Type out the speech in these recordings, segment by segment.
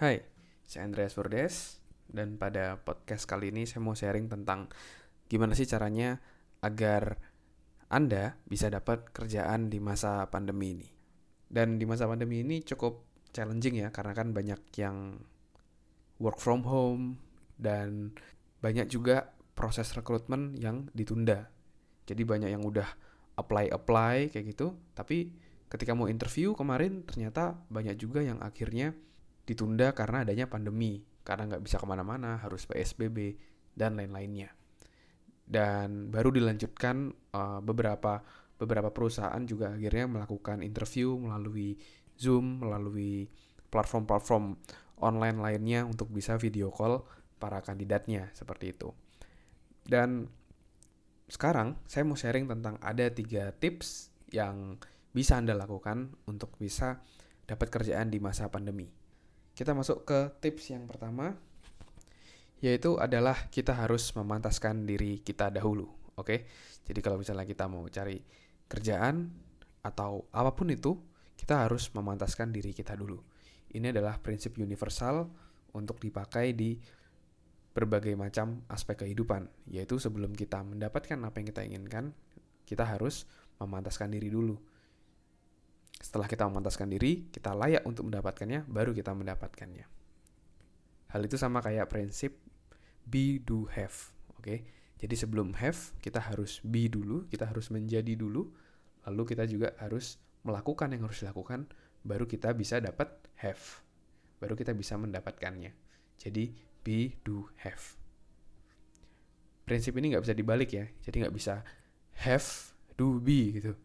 Hai, saya Andreas Verdes dan pada podcast kali ini saya mau sharing tentang gimana sih caranya agar Anda bisa dapat kerjaan di masa pandemi ini. Dan di masa pandemi ini cukup challenging ya karena kan banyak yang work from home dan banyak juga proses rekrutmen yang ditunda. Jadi banyak yang udah apply-apply kayak gitu, tapi ketika mau interview kemarin ternyata banyak juga yang akhirnya ditunda karena adanya pandemi, karena nggak bisa ke mana-mana, harus PSBB, dan lain-lainnya. Dan baru dilanjutkan uh, beberapa beberapa perusahaan juga akhirnya melakukan interview melalui Zoom, melalui platform-platform online lainnya untuk bisa video call para kandidatnya seperti itu. Dan sekarang saya mau sharing tentang ada tiga tips yang bisa Anda lakukan untuk bisa dapat kerjaan di masa pandemi. Kita masuk ke tips yang pertama, yaitu adalah kita harus memantaskan diri kita dahulu. Oke, jadi kalau misalnya kita mau cari kerjaan atau apa pun itu, kita harus memantaskan diri kita dulu. Ini adalah prinsip universal untuk dipakai di berbagai macam aspek kehidupan, yaitu sebelum kita mendapatkan apa yang kita inginkan, kita harus memantaskan diri dulu. Setelah kita memantaskan diri, kita layak untuk mendapatkannya, baru kita mendapatkannya. Hal itu sama kayak prinsip be, do, have. Oke, jadi sebelum have, kita harus be dulu, kita harus menjadi dulu, lalu kita juga harus melakukan yang harus dilakukan, baru kita bisa dapat have. Baru kita bisa mendapatkannya. Jadi be, do, have. Prinsip ini nggak bisa dibalik ya, jadi nggak bisa have, do, be gitu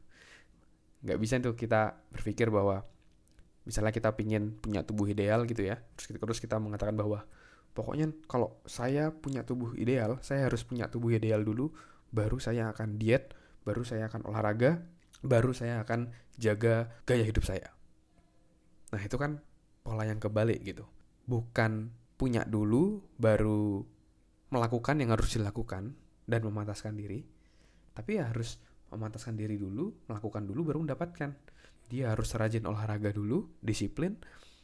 nggak bisa tuh kita berpikir bahwa misalnya kita pingin punya tubuh ideal gitu ya terus kita, terus kita mengatakan bahwa pokoknya kalau saya punya tubuh ideal saya harus punya tubuh ideal dulu baru saya akan diet baru saya akan olahraga baru saya akan jaga gaya hidup saya. Nah itu kan pola yang kebalik gitu. Bukan punya dulu baru melakukan yang harus dilakukan dan memantaskan diri tapi ya harus memantaskan diri dulu, melakukan dulu baru mendapatkan. Dia harus rajin olahraga dulu, disiplin,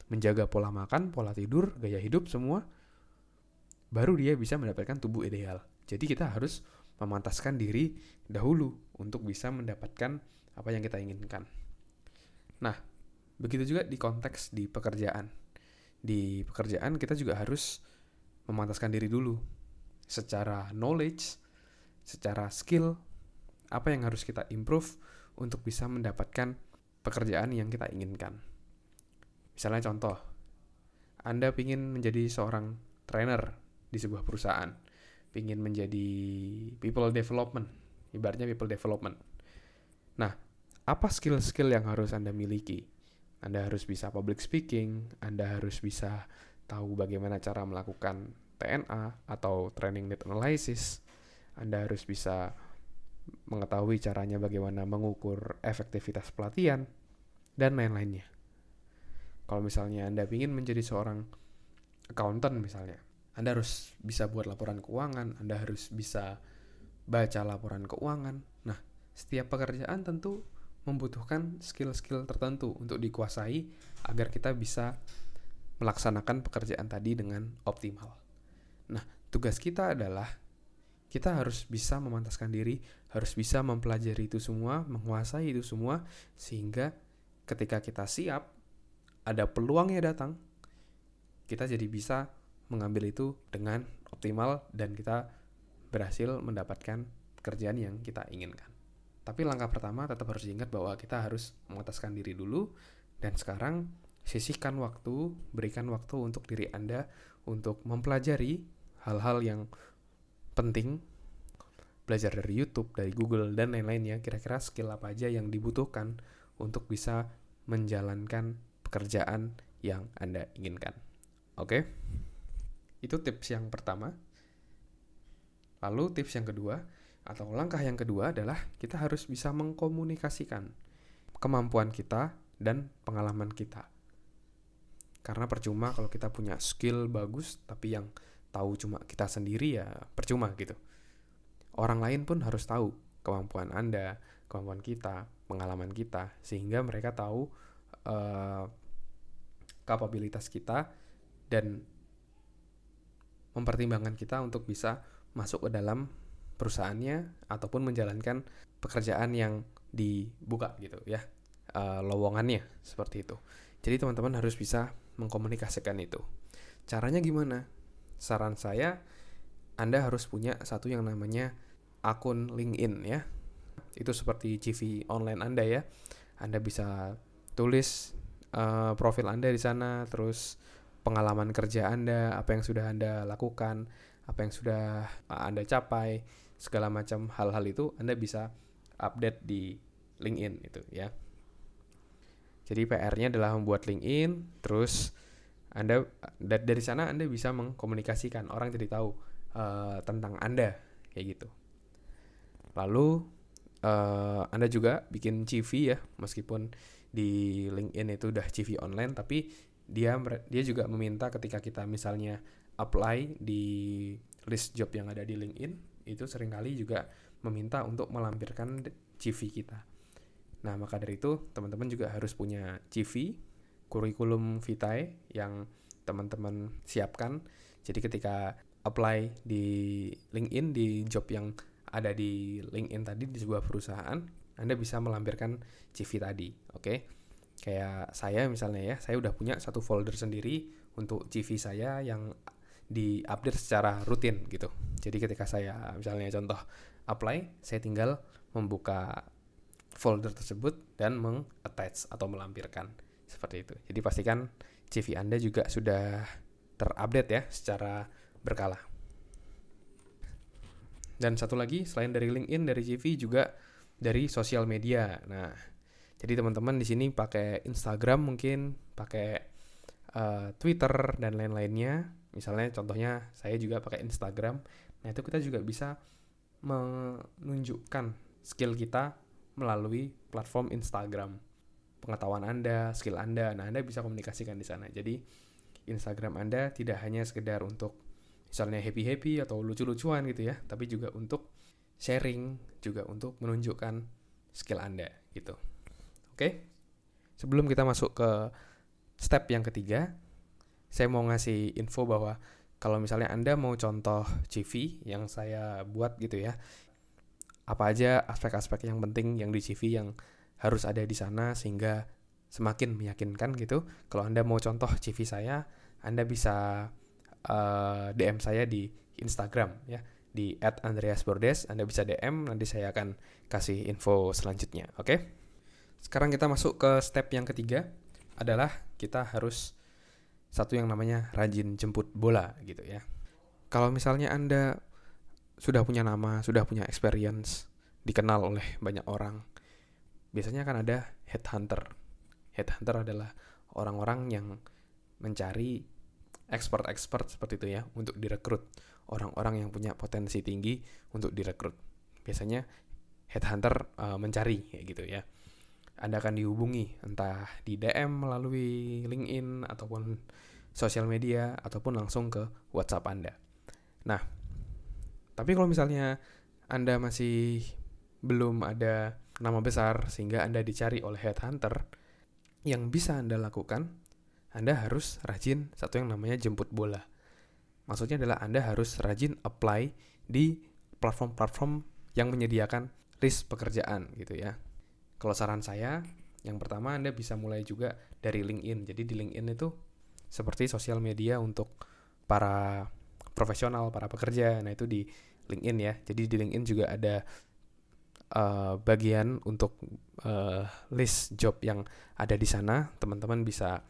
menjaga pola makan, pola tidur, gaya hidup semua. Baru dia bisa mendapatkan tubuh ideal. Jadi kita harus memantaskan diri dahulu untuk bisa mendapatkan apa yang kita inginkan. Nah, begitu juga di konteks di pekerjaan. Di pekerjaan kita juga harus memantaskan diri dulu secara knowledge, secara skill, apa yang harus kita improve untuk bisa mendapatkan pekerjaan yang kita inginkan. Misalnya contoh, Anda ingin menjadi seorang trainer di sebuah perusahaan, ingin menjadi people development, ibaratnya people development. Nah, apa skill-skill yang harus Anda miliki? Anda harus bisa public speaking, Anda harus bisa tahu bagaimana cara melakukan TNA atau training need analysis, Anda harus bisa mengetahui caranya bagaimana mengukur efektivitas pelatihan, dan lain-lainnya. Kalau misalnya Anda ingin menjadi seorang accountant misalnya, Anda harus bisa buat laporan keuangan, Anda harus bisa baca laporan keuangan. Nah, setiap pekerjaan tentu membutuhkan skill-skill tertentu untuk dikuasai agar kita bisa melaksanakan pekerjaan tadi dengan optimal. Nah, tugas kita adalah kita harus bisa memantaskan diri, harus bisa mempelajari itu semua, menguasai itu semua, sehingga ketika kita siap, ada peluangnya datang, kita jadi bisa mengambil itu dengan optimal dan kita berhasil mendapatkan pekerjaan yang kita inginkan. Tapi langkah pertama tetap harus diingat bahwa kita harus memantaskan diri dulu dan sekarang sisihkan waktu, berikan waktu untuk diri Anda untuk mempelajari hal-hal yang penting belajar dari YouTube, dari Google dan lain-lainnya kira-kira skill apa aja yang dibutuhkan untuk bisa menjalankan pekerjaan yang Anda inginkan. Oke? Itu tips yang pertama. Lalu tips yang kedua atau langkah yang kedua adalah kita harus bisa mengkomunikasikan kemampuan kita dan pengalaman kita. Karena percuma kalau kita punya skill bagus tapi yang tahu cuma kita sendiri ya percuma gitu. Orang lain pun harus tahu kemampuan Anda, kemampuan kita, pengalaman kita sehingga mereka tahu uh, kapabilitas kita dan mempertimbangkan kita untuk bisa masuk ke dalam perusahaannya ataupun menjalankan pekerjaan yang dibuka gitu ya uh, lowongannya seperti itu. Jadi teman-teman harus bisa mengkomunikasikan itu. Caranya gimana saran saya anda harus punya satu yang namanya akun LinkedIn ya itu seperti CV online Anda ya Anda bisa tulis uh, profil Anda di sana terus pengalaman kerja Anda, apa yang sudah Anda lakukan, apa yang sudah uh, Anda capai, segala macam hal-hal itu Anda bisa update di LinkedIn itu ya. Jadi PR-nya adalah membuat LinkedIn, terus Anda dari sana Anda bisa mengkomunikasikan orang jadi tahu uh, tentang Anda kayak gitu. Lalu uh, Anda juga bikin CV ya, meskipun di LinkedIn itu udah CV online, tapi dia dia juga meminta ketika kita misalnya apply di list job yang ada di LinkedIn itu sering kali juga meminta untuk melampirkan CV kita. Nah, maka dari itu teman-teman juga harus punya CV, kurikulum vitae yang teman-teman siapkan. Jadi ketika apply di LinkedIn di job yang ada di LinkedIn tadi di sebuah perusahaan, Anda bisa melampirkan CV tadi, oke? Okay? kayak saya misalnya ya saya udah punya satu folder sendiri untuk CV saya yang diupdate secara rutin gitu jadi ketika saya misalnya contoh apply saya tinggal membuka folder tersebut dan mengattach atau melampirkan seperti itu jadi pastikan CV Anda juga sudah terupdate ya secara berkala dan satu lagi selain dari LinkedIn dari CV juga dari sosial media nah jadi teman-teman di sini pakai Instagram mungkin, pakai uh, Twitter dan lain-lainnya. Misalnya contohnya saya juga pakai Instagram. Nah, itu kita juga bisa menunjukkan skill kita melalui platform Instagram. Pengetahuan Anda, skill Anda. Nah, Anda bisa komunikasikan di sana. Jadi Instagram Anda tidak hanya sekedar untuk misalnya happy-happy atau lucu-lucuan gitu ya, tapi juga untuk sharing, juga untuk menunjukkan skill Anda gitu. Oke. Sebelum kita masuk ke step yang ketiga, saya mau ngasih info bahwa kalau misalnya Anda mau contoh CV yang saya buat gitu ya, apa aja aspek-aspek yang penting yang di CV yang harus ada di sana sehingga semakin meyakinkan gitu. Kalau Anda mau contoh CV saya, Anda bisa uh, eh, DM saya di Instagram ya di @andreasbordes. Anda bisa DM nanti saya akan kasih info selanjutnya. Oke? Okay? Sekarang kita masuk ke step yang ketiga adalah kita harus satu yang namanya rajin jemput bola gitu ya. Kalau misalnya Anda sudah punya nama, sudah punya experience, dikenal oleh banyak orang, biasanya kan ada headhunter. Headhunter adalah orang-orang yang mencari expert-expert seperti itu ya untuk direkrut orang-orang yang punya potensi tinggi untuk direkrut. Biasanya headhunter uh, mencari kayak gitu ya. Anda akan dihubungi entah di DM melalui LinkedIn ataupun sosial media ataupun langsung ke WhatsApp Anda. Nah, tapi kalau misalnya Anda masih belum ada nama besar sehingga Anda dicari oleh headhunter, yang bisa Anda lakukan, Anda harus rajin satu yang namanya jemput bola. Maksudnya adalah Anda harus rajin apply di platform-platform yang menyediakan list pekerjaan gitu ya. Kalau saran saya, yang pertama Anda bisa mulai juga dari LinkedIn. Jadi di LinkedIn itu seperti sosial media untuk para profesional, para pekerja. Nah, itu di LinkedIn ya. Jadi di LinkedIn juga ada uh, bagian untuk uh, list job yang ada di sana. Teman-teman bisa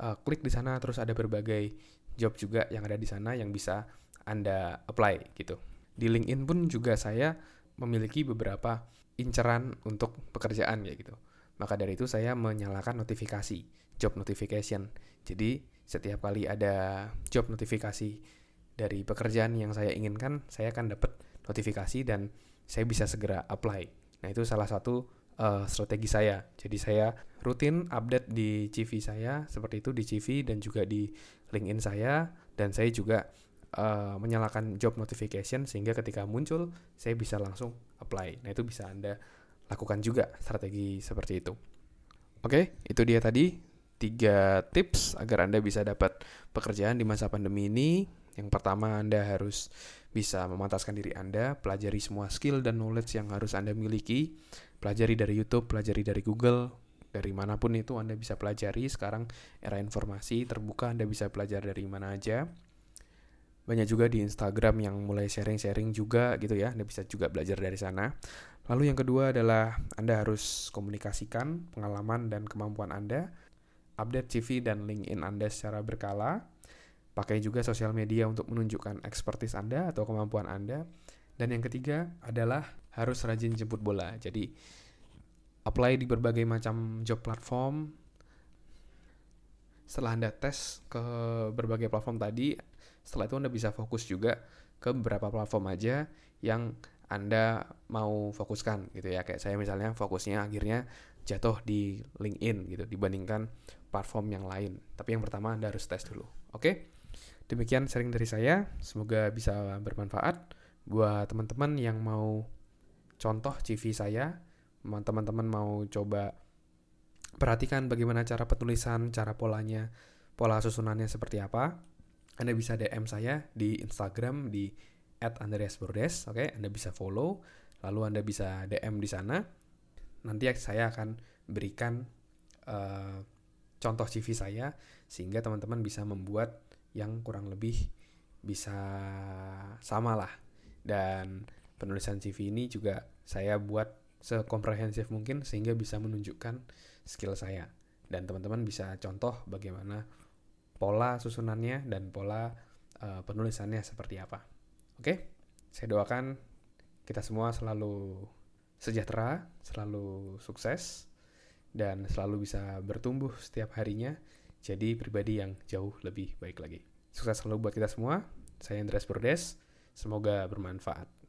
uh, klik di sana terus ada berbagai job juga yang ada di sana yang bisa Anda apply gitu. Di LinkedIn pun juga saya memiliki beberapa inceran untuk pekerjaan ya gitu. Maka dari itu saya menyalakan notifikasi, job notification. Jadi setiap kali ada job notifikasi dari pekerjaan yang saya inginkan, saya akan dapat notifikasi dan saya bisa segera apply. Nah, itu salah satu uh, strategi saya. Jadi saya rutin update di CV saya seperti itu di CV dan juga di LinkedIn saya dan saya juga uh, menyalakan job notification sehingga ketika muncul saya bisa langsung apply. Nah, itu bisa Anda lakukan juga strategi seperti itu. Oke, itu dia tadi tiga tips agar Anda bisa dapat pekerjaan di masa pandemi ini. Yang pertama, Anda harus bisa memantaskan diri Anda, pelajari semua skill dan knowledge yang harus Anda miliki, pelajari dari YouTube, pelajari dari Google, dari mana pun itu Anda bisa pelajari. Sekarang era informasi terbuka, Anda bisa belajar dari mana aja. Banyak juga di Instagram yang mulai sharing-sharing juga gitu ya, Anda bisa juga belajar dari sana. Lalu yang kedua adalah Anda harus komunikasikan pengalaman dan kemampuan Anda, update CV dan LinkedIn Anda secara berkala, Pakai juga sosial media untuk menunjukkan ekspertis Anda atau kemampuan Anda. Dan yang ketiga adalah harus rajin jemput bola. Jadi apply di berbagai macam job platform. Setelah Anda tes ke berbagai platform tadi, setelah itu Anda bisa fokus juga ke beberapa platform aja yang Anda mau fokuskan gitu ya. Kayak saya misalnya fokusnya akhirnya jatuh di LinkedIn gitu dibandingkan platform yang lain. Tapi yang pertama Anda harus tes dulu. Oke? Okay? Demikian sharing dari saya, semoga bisa bermanfaat buat teman-teman yang mau contoh CV saya, teman-teman mau coba perhatikan bagaimana cara penulisan, cara polanya, pola susunannya seperti apa. Anda bisa DM saya di Instagram di @andreasbordes, oke? Okay? Anda bisa follow, lalu Anda bisa DM di sana. Nanti saya akan berikan uh, contoh CV saya sehingga teman-teman bisa membuat yang kurang lebih bisa sama lah. Dan penulisan CV ini juga saya buat sekomprehensif mungkin sehingga bisa menunjukkan skill saya. Dan teman-teman bisa contoh bagaimana pola susunannya dan pola uh, penulisannya seperti apa. Oke, saya doakan kita semua selalu sejahtera, selalu sukses, dan selalu bisa bertumbuh setiap harinya jadi pribadi yang jauh lebih baik lagi. Sukses selalu buat kita semua. Saya Andreas Bordes. Semoga bermanfaat.